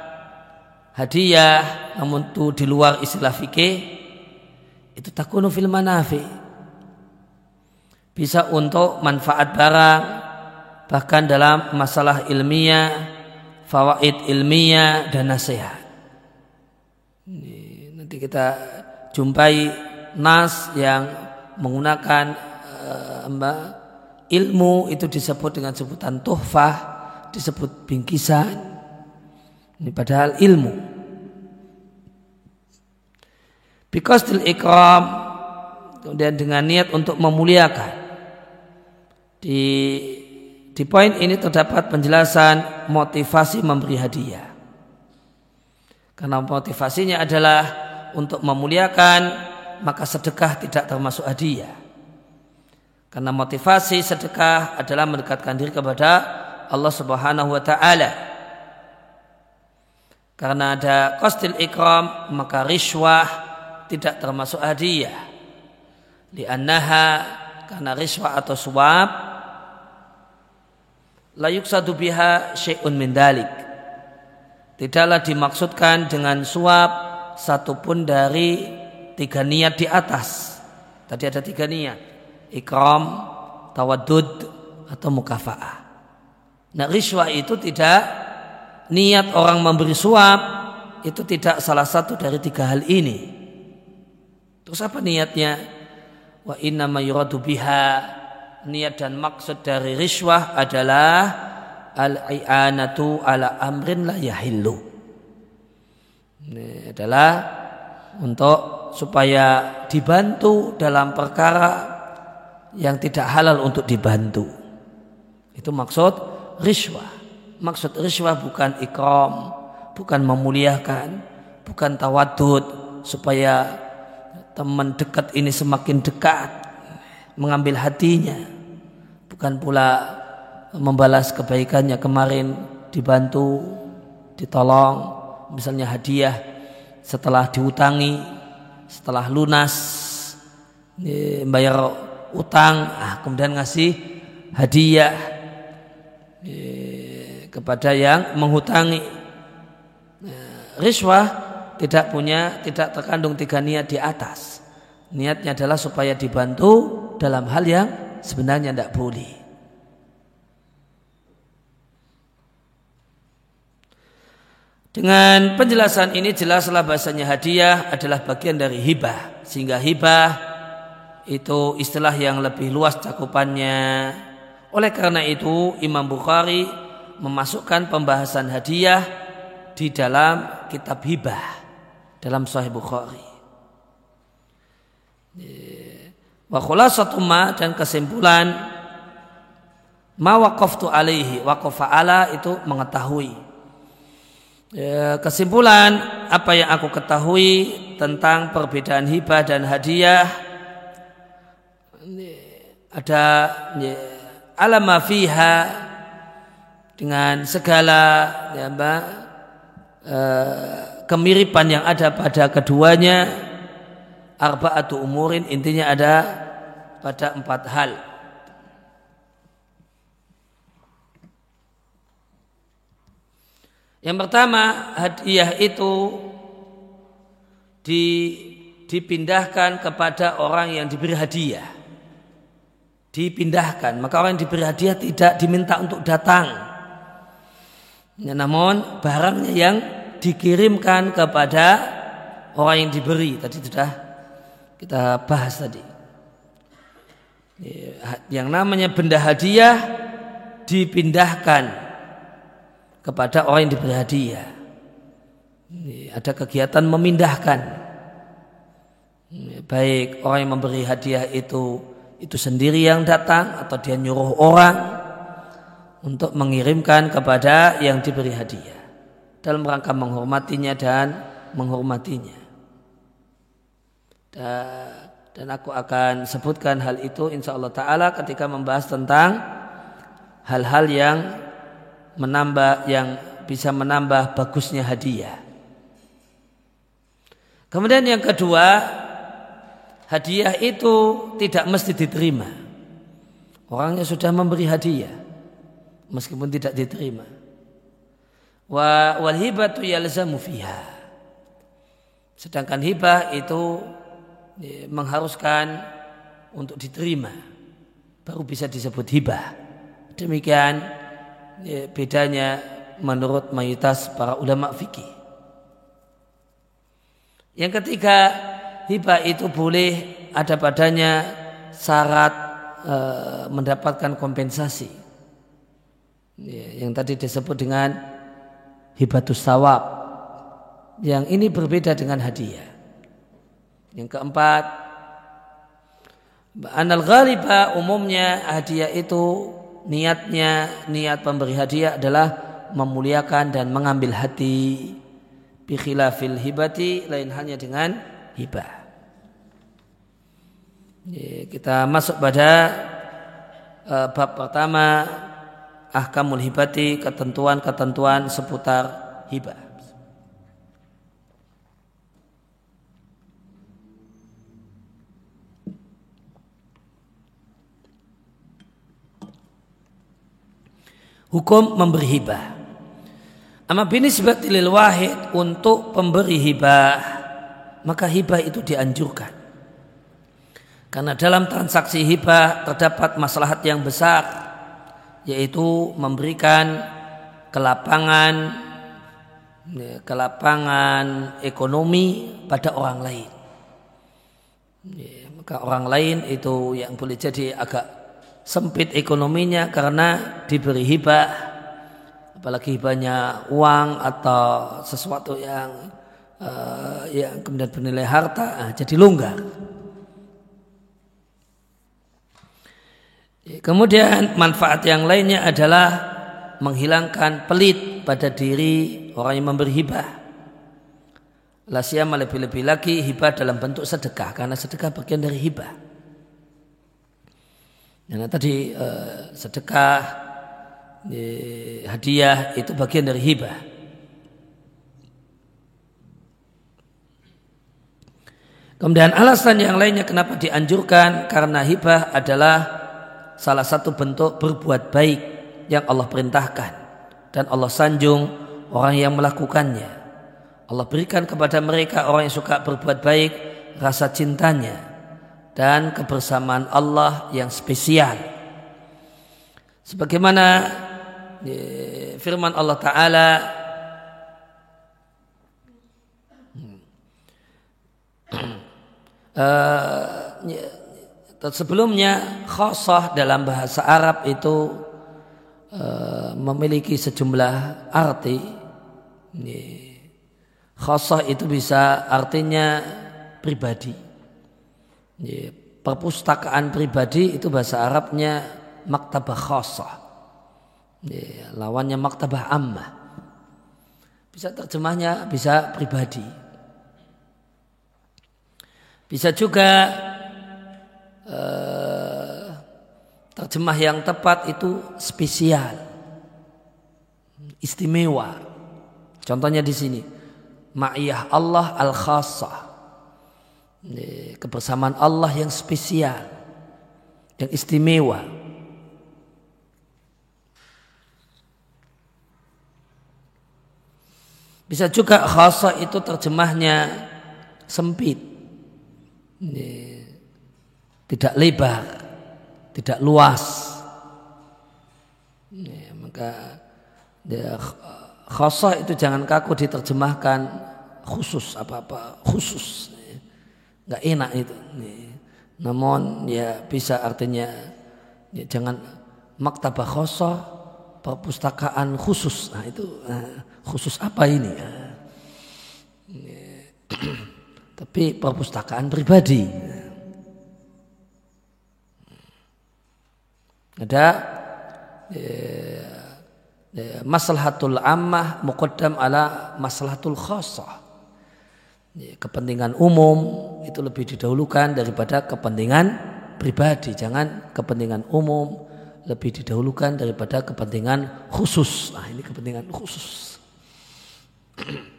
hadiah namun itu di luar istilah fikih itu takunu fil manafi. Bisa untuk manfaat barang bahkan dalam masalah ilmiah fawaid ilmiah dan nasihat. Nanti kita jumpai nas yang menggunakan uh, ilmu itu disebut dengan sebutan tuhfah disebut bingkisan ini padahal ilmu Bikostil ikram kemudian dengan niat untuk memuliakan. Di di poin ini terdapat penjelasan motivasi memberi hadiah. Karena motivasinya adalah untuk memuliakan, maka sedekah tidak termasuk hadiah. Karena motivasi sedekah adalah mendekatkan diri kepada Allah Subhanahu wa taala. Karena ada kostil ikram, maka riswah tidak termasuk hadiah. Liannaha karena riswa atau suap layuk satu biha syai'un min dalik. Tidaklah dimaksudkan dengan suap satupun dari tiga niat di atas. Tadi ada tiga niat. Ikram, tawadud, atau mukafa'ah. Nah riswa itu tidak niat orang memberi suap itu tidak salah satu dari tiga hal ini. Terus apa niatnya? Wa inna ma yuradu biha niat dan maksud dari riswah adalah al-i'anatu ala amrin la yahillu. Ini adalah untuk supaya dibantu dalam perkara yang tidak halal untuk dibantu. Itu maksud riswah. Maksud riswah bukan ikram, bukan memuliakan, bukan tawadud supaya teman dekat ini semakin dekat mengambil hatinya. Bukan pula membalas kebaikannya kemarin dibantu ditolong misalnya hadiah setelah diutangi setelah lunas bayar utang ah, kemudian ngasih hadiah kepada yang menghutangi riswah tidak punya tidak terkandung tiga niat di atas. Niatnya adalah supaya dibantu dalam hal yang sebenarnya tidak boleh. Dengan penjelasan ini jelaslah bahasanya hadiah adalah bagian dari hibah. Sehingga hibah itu istilah yang lebih luas cakupannya. Oleh karena itu Imam Bukhari memasukkan pembahasan hadiah di dalam kitab hibah dalam Sahih Bukhari. Wa khulasatu ma dan kesimpulan ma waqaftu alaihi waqafa ala itu mengetahui. Ya, kesimpulan apa yang aku ketahui tentang perbedaan hibah dan hadiah ada ya, alama fiha dengan segala ya, mbak, uh, kemiripan yang ada pada keduanya arba'atu umurin intinya ada pada empat hal. Yang pertama hadiah itu di, dipindahkan kepada orang yang diberi hadiah. Dipindahkan, maka orang yang diberi hadiah tidak diminta untuk datang. Ya, namun barangnya yang dikirimkan kepada orang yang diberi. Tadi sudah kita bahas tadi. Yang namanya benda hadiah dipindahkan kepada orang yang diberi hadiah. Ada kegiatan memindahkan. Baik orang yang memberi hadiah itu itu sendiri yang datang atau dia nyuruh orang untuk mengirimkan kepada yang diberi hadiah dalam rangka menghormatinya dan menghormatinya. Dan aku akan sebutkan hal itu insya Allah Ta'ala ketika membahas tentang hal-hal yang menambah yang bisa menambah bagusnya hadiah. Kemudian yang kedua, hadiah itu tidak mesti diterima. Orangnya sudah memberi hadiah, meskipun tidak diterima wa wal hibatu yalzamu fiha. Sedangkan hibah itu ya, mengharuskan untuk diterima baru bisa disebut hibah. Demikian ya, bedanya menurut mayoritas para ulama fikih. Yang ketiga, hibah itu boleh ada padanya syarat e, mendapatkan kompensasi. Ya, yang tadi disebut dengan hibatus sawab. Yang ini berbeda dengan hadiah. Yang keempat anal ghaliba umumnya hadiah itu niatnya niat pemberi hadiah adalah memuliakan dan mengambil hati. Bi khilafil hibati lain hanya dengan hibah. Kita masuk pada uh, bab pertama ahkamul hibati ketentuan-ketentuan seputar hibah. Hukum memberi hibah. Amma binisbati lil wahid untuk pemberi hibah, maka hibah itu dianjurkan. Karena dalam transaksi hibah terdapat maslahat yang besar yaitu memberikan kelapangan ya, kelapangan ekonomi pada orang lain. Ya, maka orang lain itu yang boleh jadi agak sempit ekonominya karena diberi hibah, apalagi hibahnya uang atau sesuatu yang uh, yang kemudian bernilai harta, nah, jadi longgar. Kemudian manfaat yang lainnya adalah menghilangkan pelit pada diri orang yang memberi hibah. Lasiyama lebih-lebih lagi hibah dalam bentuk sedekah karena sedekah bagian dari hibah. Nah, tadi eh, sedekah, eh, hadiah itu bagian dari hibah. Kemudian alasan yang lainnya kenapa dianjurkan karena hibah adalah salah satu bentuk berbuat baik yang Allah perintahkan dan Allah sanjung orang yang melakukannya. Allah berikan kepada mereka orang yang suka berbuat baik rasa cintanya dan kebersamaan Allah yang spesial. Sebagaimana eh, firman Allah Ta'ala Uh, sebelumnya khosah dalam bahasa Arab itu uh, memiliki sejumlah arti. Khosah itu bisa artinya pribadi. Perpustakaan pribadi itu bahasa Arabnya maktabah khosah. Lawannya maktabah ammah. Bisa terjemahnya bisa pribadi. Bisa juga uh, terjemah yang tepat itu spesial, istimewa. Contohnya di sini, ma'iyah Allah al khasah kebersamaan Allah yang spesial, yang istimewa. Bisa juga khasa itu terjemahnya sempit tidak lebar, tidak luas. Ya, maka ya, khosoh itu jangan kaku diterjemahkan khusus apa-apa khusus. Nggak enak itu. Namun ya bisa artinya ya, jangan maktabah khosoh perpustakaan khusus. Nah itu nah, khusus apa ini? Ya. [CLEARS THROAT] tapi perpustakaan pribadi. Ada ya, ya, maslahatul ammah muqaddam ala maslahatul khasah. Kepentingan umum itu lebih didahulukan daripada kepentingan pribadi. Jangan kepentingan umum lebih didahulukan daripada kepentingan khusus. Nah, ini kepentingan khusus. [CLEARS THROAT]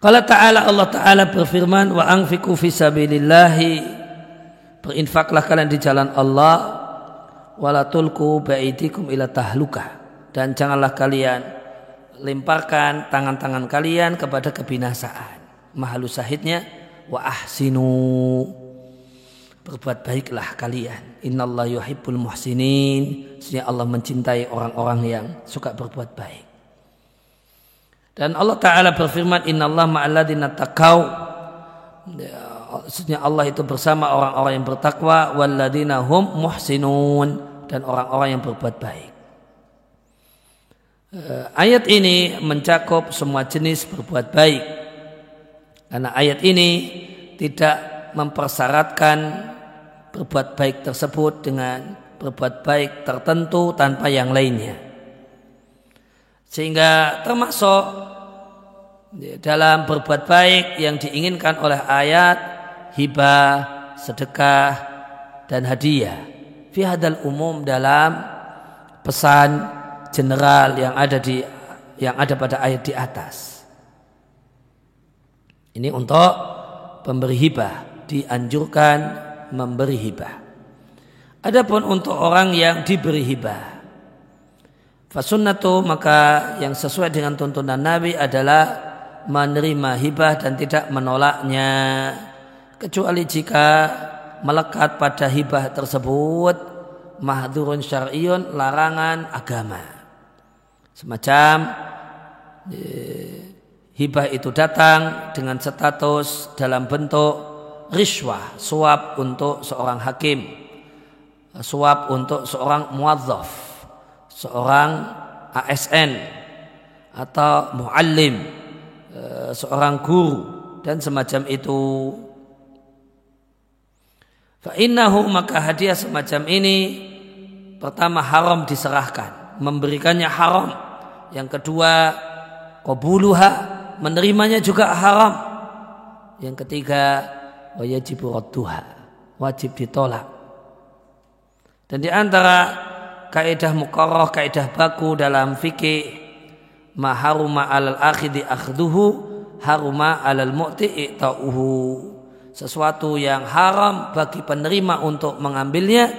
Kalau Ta'ala Allah Ta'ala berfirman wa anfiku fi sabilillahi berinfaklah kalian di jalan Allah wala tulku baidikum ila tahlukah dan janganlah kalian lemparkan tangan-tangan kalian kepada kebinasaan. Mahalu sahidnya wa ahsinu berbuat baiklah kalian. Innallah yuhibbul muhsinin. Sesungguhnya Allah mencintai orang-orang yang suka berbuat baik. Dan Allah Ta'ala berfirman, Inna Allah ma'alladina taqaw. Maksudnya Allah itu bersama orang-orang yang bertakwa. Walladina hum muhsinun. Dan orang-orang yang berbuat baik. Eh, ayat ini mencakup semua jenis berbuat baik. Karena ayat ini tidak mempersyaratkan berbuat baik tersebut dengan berbuat baik tertentu tanpa yang lainnya. Sehingga termasuk dalam berbuat baik yang diinginkan oleh ayat hibah, sedekah dan hadiah. Fi hadal umum dalam pesan general yang ada di yang ada pada ayat di atas. Ini untuk pemberi hibah dianjurkan memberi hibah. Adapun untuk orang yang diberi hibah. Fasunnatu maka yang sesuai dengan tuntunan Nabi adalah menerima hibah dan tidak menolaknya kecuali jika melekat pada hibah tersebut mahdurun syar'iyun larangan agama semacam eh, hibah itu datang dengan status dalam bentuk riswah suap untuk seorang hakim suap untuk seorang muadzaf seorang ASN atau muallim Eh, seorang guru dan semacam itu. Fa'innahu maka hadiah semacam ini pertama haram diserahkan. memberikannya haram. Yang kedua, qabuluha, menerimanya juga haram. Yang ketiga, wajibu radduha, wajib ditolak. Dan di antara kaidah mukarrah, kaidah baku dalam fikih ma haruma alal akhidi akhduhu haruma alal mu'ti i'ta'uhu sesuatu yang haram bagi penerima untuk mengambilnya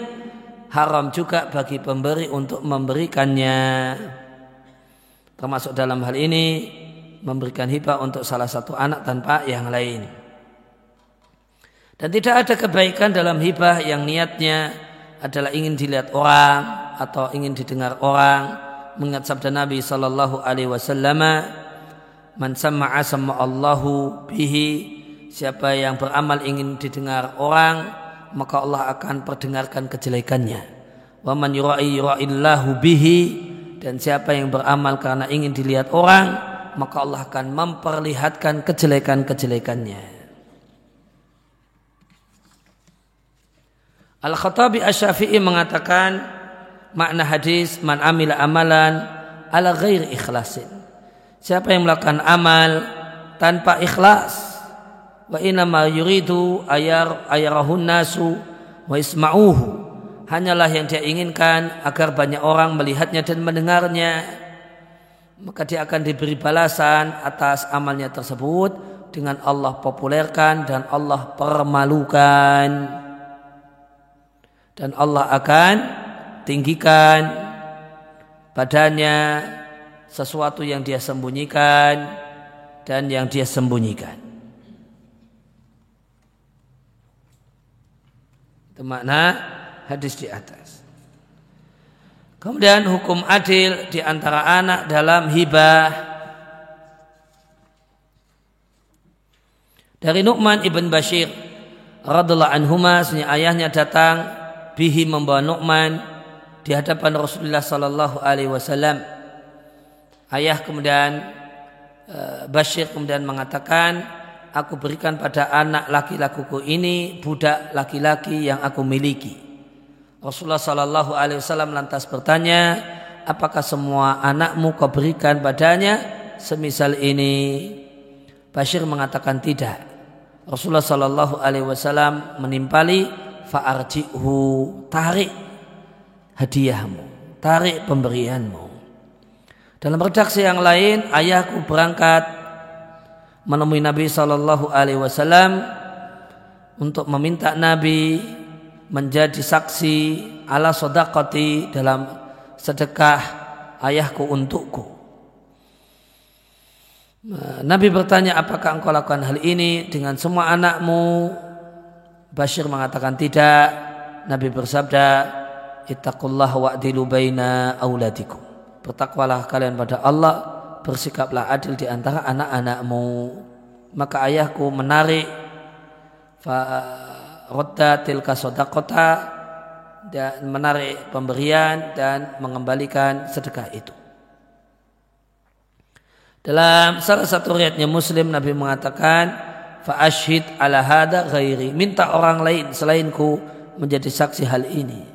haram juga bagi pemberi untuk memberikannya. Termasuk dalam hal ini memberikan hibah untuk salah satu anak tanpa yang lain. Dan tidak ada kebaikan dalam hibah yang niatnya adalah ingin dilihat orang atau ingin didengar orang. Mengingat sabda Nabi sallallahu alaihi wasallam man sama'a sama Allahu bihi siapa yang beramal ingin didengar orang maka Allah akan perdengarkan kejelekannya. Wa man yura'i yura'illahu bihi dan siapa yang beramal karena ingin dilihat orang maka Allah akan memperlihatkan kejelekan-kejelekannya. Al-Khattabi Asy-Syafi'i mengatakan makna hadis man amila amalan ala ghairi ikhlasin. Siapa yang melakukan amal tanpa ikhlas wa inna ma yuridu ayar ayarahun nasu wa isma'uhu. Hanyalah yang dia inginkan agar banyak orang melihatnya dan mendengarnya. Maka dia akan diberi balasan atas amalnya tersebut dengan Allah populerkan dan Allah permalukan. Dan Allah akan tinggikan badannya sesuatu yang dia sembunyikan dan yang dia sembunyikan Itu makna hadis di atas. Kemudian hukum adil di antara anak dalam hibah. Dari Nu'man ibn Bashir radhiallahu anhuma ayahnya datang bihi membawa Nu'man di hadapan Rasulullah sallallahu alaihi wasallam. Ayah kemudian eh, Bashir kemudian mengatakan aku berikan pada anak laki-lakiku ini budak laki-laki yang aku miliki. Rasulullah Shallallahu Alaihi Wasallam lantas bertanya, apakah semua anakmu kau berikan padanya semisal ini? Bashir mengatakan tidak. Rasulullah Shallallahu Alaihi Wasallam menimpali fa'arji'hu tarik hadiahmu, tarik pemberianmu. Dalam redaksi yang lain, ayahku berangkat menemui Nabi Shallallahu Alaihi Wasallam untuk meminta Nabi menjadi saksi ala sodakoti dalam sedekah ayahku untukku. Nabi bertanya apakah engkau lakukan hal ini dengan semua anakmu? Bashir mengatakan tidak. Nabi bersabda, Ittaqullah wa'dilu baina auladikum. Bertakwalah kalian pada Allah bersikaplah adil di antara anak-anakmu. Maka ayahku menarik rodda tilka sodakota dan menarik pemberian dan mengembalikan sedekah itu. Dalam salah satu riatnya Muslim Nabi mengatakan fa ashid ala hada ghairi minta orang lain selainku menjadi saksi hal ini.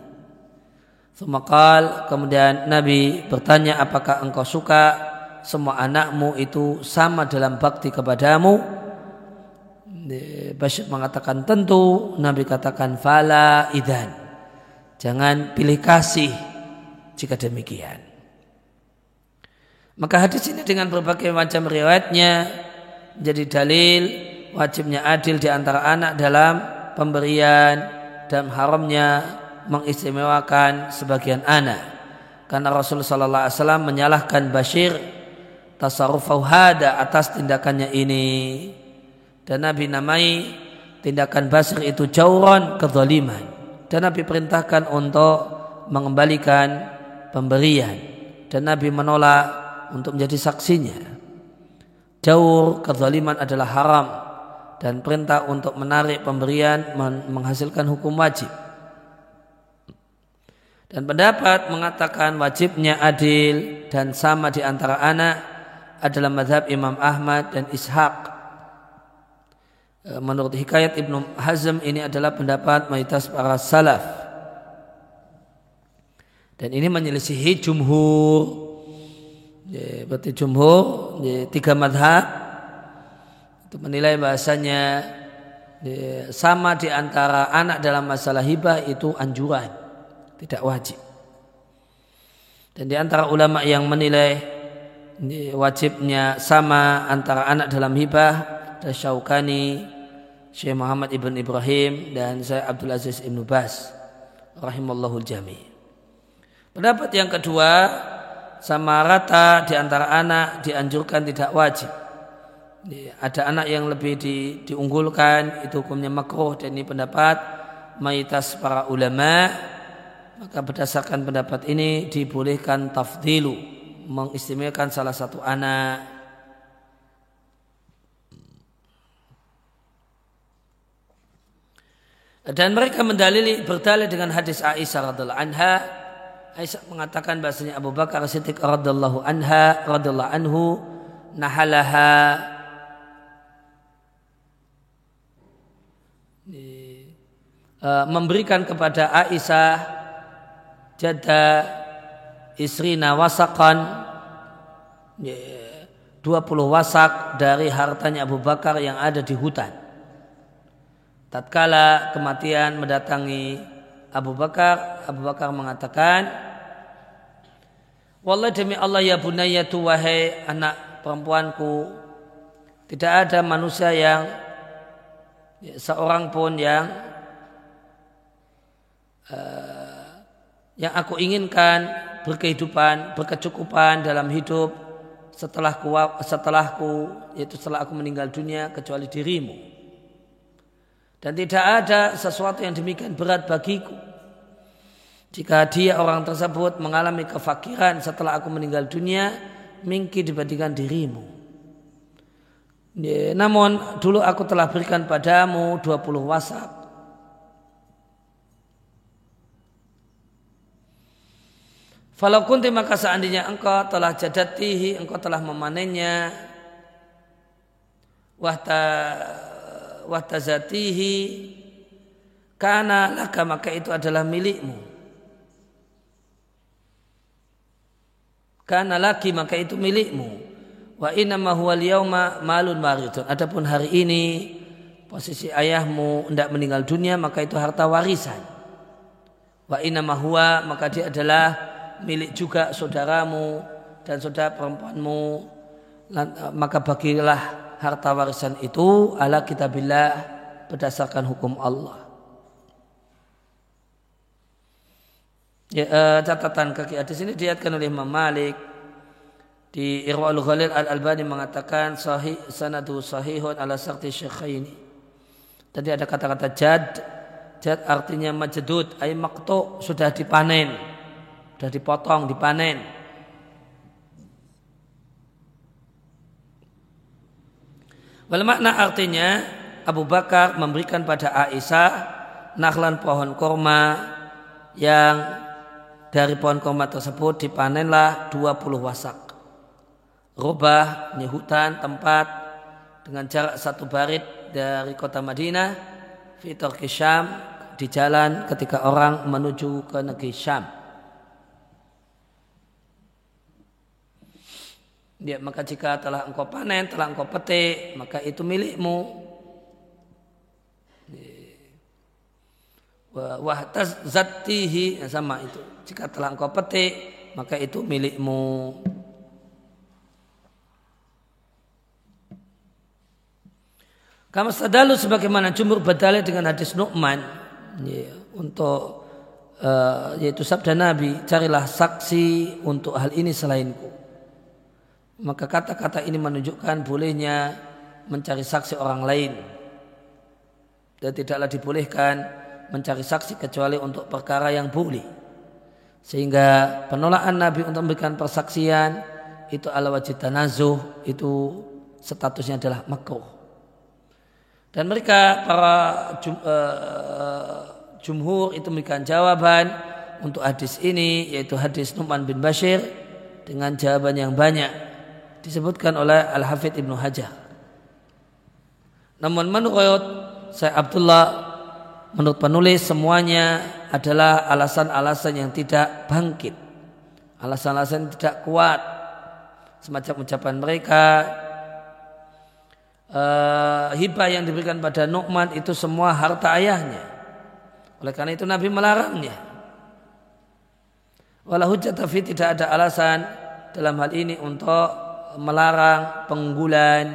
Semakal kemudian Nabi bertanya apakah engkau suka semua anakmu itu sama dalam bakti kepadamu. Bashir mengatakan tentu. Nabi katakan fala idan jangan pilih kasih jika demikian. Maka hadis ini dengan berbagai macam riwayatnya menjadi dalil wajibnya adil di antara anak dalam pemberian dan haramnya mengistimewakan sebagian anak. Karena Rasulullah SAW menyalahkan Bashir tasarruf hada atas tindakannya ini. Dan Nabi namai tindakan Basir itu jauron kezaliman. Dan Nabi perintahkan untuk mengembalikan pemberian. Dan Nabi menolak untuk menjadi saksinya. Jauh kezaliman adalah haram. Dan perintah untuk menarik pemberian menghasilkan hukum wajib. Dan pendapat mengatakan wajibnya adil dan sama di antara anak adalah madhab Imam Ahmad dan Ishaq. E, menurut Hikayat Ibnu Hazm ini adalah pendapat mayoritas para salaf. Dan ini menyelisihi jumhur. Ya, berarti jumhur ya, tiga madhab itu menilai bahasanya ya, sama di antara anak dalam masalah hibah itu anjuran, tidak wajib. Dan di antara ulama yang menilai wajibnya sama antara anak dalam hibah ada Syaukani, Syekh Muhammad ibn Ibrahim dan saya Abdul Aziz ibn Bas rahimallahu jami. Pendapat yang kedua, sama rata di antara anak dianjurkan tidak wajib. Ada anak yang lebih di, diunggulkan, itu hukumnya makruh dan ini pendapat mayoritas para ulama. Maka berdasarkan pendapat ini dibolehkan tafdilu, mengistimewakan salah satu anak. Dan mereka mendalili berdalil dengan hadis Aisyah radhiallahu anha Aisyah mengatakan bahasanya Abu Bakar Siddiq radhiyallahu anha radhiyallahu anhu nahalaha uh, memberikan kepada Aisyah jada istri nawasakan 20 wasak dari hartanya Abu Bakar yang ada di hutan. Tatkala kematian mendatangi Abu Bakar, Abu Bakar mengatakan, Wallah demi Allah ya bunayatu wahai anak perempuanku tidak ada manusia yang ya, seorang pun yang uh, yang aku inginkan berkehidupan berkecukupan dalam hidup setelahku setelahku yaitu setelah aku meninggal dunia kecuali dirimu dan tidak ada sesuatu yang demikian berat bagiku jika dia orang tersebut mengalami kefakiran setelah aku meninggal dunia, mingki dibandingkan dirimu. Namun dulu aku telah berikan padamu 20 wasak. Falau kunti maka seandainya engkau telah jadatihi, engkau telah memanennya, wahta wahtazatihi, karena laka maka itu adalah milikmu. Karena lagi maka itu milikmu. Wa inna huwa liyawma malun waridun. Adapun hari ini posisi ayahmu hendak meninggal dunia maka itu harta warisan. Wa inna huwa maka dia adalah milik juga saudaramu dan saudara perempuanmu. Maka bagilah harta warisan itu ala kitabillah berdasarkan hukum Allah. Ya, uh, catatan kaki hadis ini diatkan oleh Imam Malik di Irwa'ul Ghalil Al-Albani mengatakan sahih sanadu sahihun ala sakti syekhaini. Tadi ada kata-kata jad. Jad artinya majedud, ay maktu sudah dipanen. Sudah dipotong, dipanen. Wal makna artinya Abu Bakar memberikan pada Aisyah naklan pohon korma yang dari pohon kurma tersebut dipanenlah 20 wasak. Rubah, ini hutan, tempat dengan jarak satu barit dari kota Madinah, fitur Syam, di jalan ketika orang menuju ke negeri Syam. Ya, maka jika telah engkau panen, telah engkau petik, maka itu milikmu. Wah zatihi sama itu. Jika telah engkau petik, maka itu milikmu. Kamu sadalu sebagaimana jumur berdalil dengan hadis Nu'man ya, untuk uh, yaitu sabda Nabi, carilah saksi untuk hal ini selainku. Maka kata-kata ini menunjukkan bolehnya mencari saksi orang lain dan tidaklah dibolehkan mencari saksi kecuali untuk perkara yang boleh. Sehingga penolakan Nabi untuk memberikan persaksian itu ala wajib tanazuh itu statusnya adalah makruh. Dan mereka para jum, uh, jumhur itu memberikan jawaban untuk hadis ini yaitu hadis Numan bin Bashir dengan jawaban yang banyak disebutkan oleh Al-Hafidh Ibnu Hajar. Namun menurut saya Abdullah menurut penulis semuanya adalah alasan-alasan yang tidak bangkit. Alasan-alasan yang tidak kuat. Semacam ucapan mereka uh, hibah yang diberikan pada Nu'man itu semua harta ayahnya. Oleh karena itu Nabi melarangnya. Walau hujjah tapi tidak ada alasan dalam hal ini untuk melarang penggulan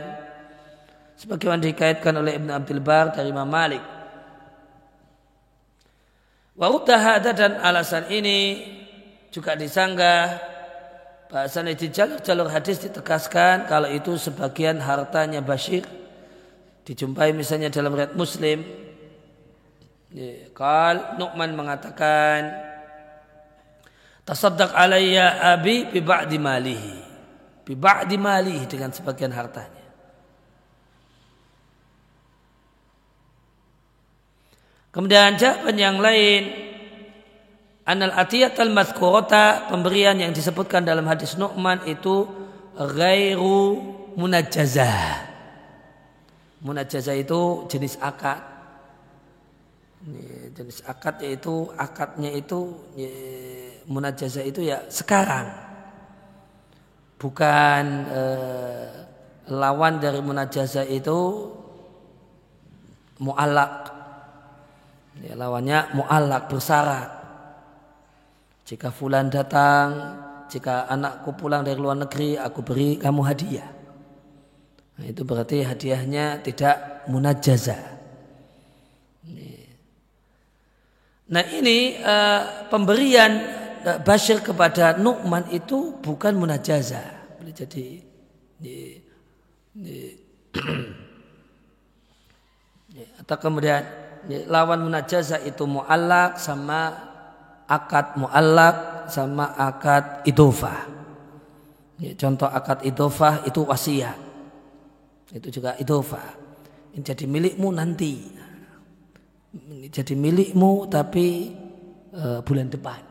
sebagaimana dikaitkan oleh Ibn Abdul Bar dari Imam Malik. Wa dan alasan ini juga disanggah bahasanya di jalur-jalur hadis ditegaskan kalau itu sebagian hartanya Bashir dijumpai misalnya dalam riwayat Muslim Kal Nu'man mengatakan Tasaddaq alayya abi bi ba'di malihi. Bi ba'di malihi dengan sebagian hartanya. Kemudian jawaban yang lain Anal atiyat al mazkurata pemberian yang disebutkan dalam hadis Nu'man itu ghairu munajjazah. Munajjazah itu jenis akad. Jenis akad yaitu akadnya itu munajazah itu ya sekarang bukan eh, lawan dari munajazah itu mu'alak ya, lawannya mu'alak bersyarat jika fulan datang jika anakku pulang dari luar negeri aku beri kamu hadiah. Nah, itu berarti hadiahnya tidak munajazah Nah ini uh, pemberian Bashir kepada Nu'man itu bukan munajaza. Boleh jadi di, di, [CLEARS THROAT] atau kemudian lawan munajaza itu mu'allak sama akad mu'allak sama akad idofah. Contoh akad idofah itu wasiat. Itu juga idofah. Ini jadi milikmu nanti. Ini jadi milikmu tapi uh, bulan depan.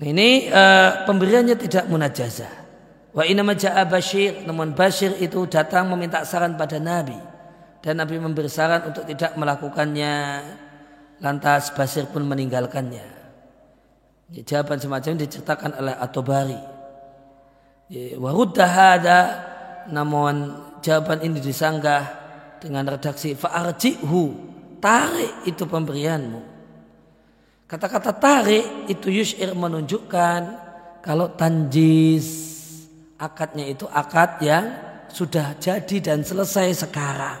Ini uh, pemberiannya tidak munajazah. Wa inna maja'a Bashir, namun Bashir itu datang meminta saran pada Nabi. Dan Nabi memberi saran untuk tidak melakukannya. Lantas Bashir pun meninggalkannya. Ya, jawaban semacam ini diceritakan oleh Atobari. Ya, Waruddahada, namun jawaban ini disanggah dengan redaksi fa'arji'hu, tarik itu pemberianmu. Kata-kata tarik itu yushir menunjukkan kalau tanjis akadnya itu akad yang sudah jadi dan selesai sekarang.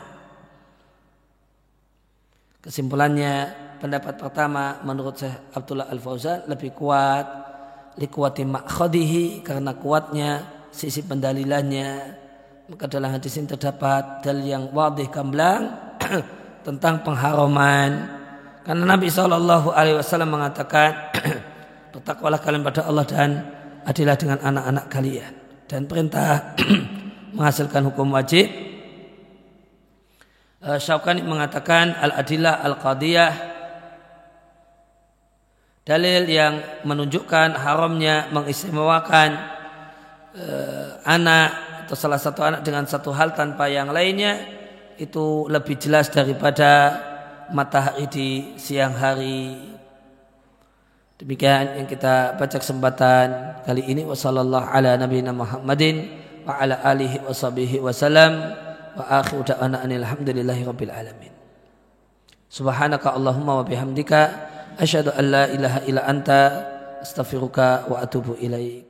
Kesimpulannya pendapat pertama menurut Syekh Abdullah Al-Fauzan lebih kuat likuati makhadihi karena kuatnya sisi pendalilannya maka dalam hadis ini terdapat dalil yang wadih gamblang [CLEARS THROAT] tentang pengharaman karena Nabi Shallallahu Alaihi Wasallam mengatakan, [CLEARS THROAT] bertakwalah kalian pada Allah dan adilah dengan anak-anak kalian. Dan perintah [CLEARS THROAT] menghasilkan hukum wajib. Uh, Syaukani mengatakan al-adillah al-qadiyah dalil yang menunjukkan haramnya mengistimewakan uh, anak atau salah satu anak dengan satu hal tanpa yang lainnya itu lebih jelas daripada matahari di siang hari. Demikian yang kita baca kesempatan kali ini wasallallahu ala nabiyina Muhammadin wa ala alihi wa sahbihi wasallam wa akhiru da'wana alhamdulillahi rabbil alamin. Subhanaka Allahumma wa bihamdika asyhadu an la ilaha illa anta astaghfiruka wa atubu ilaik.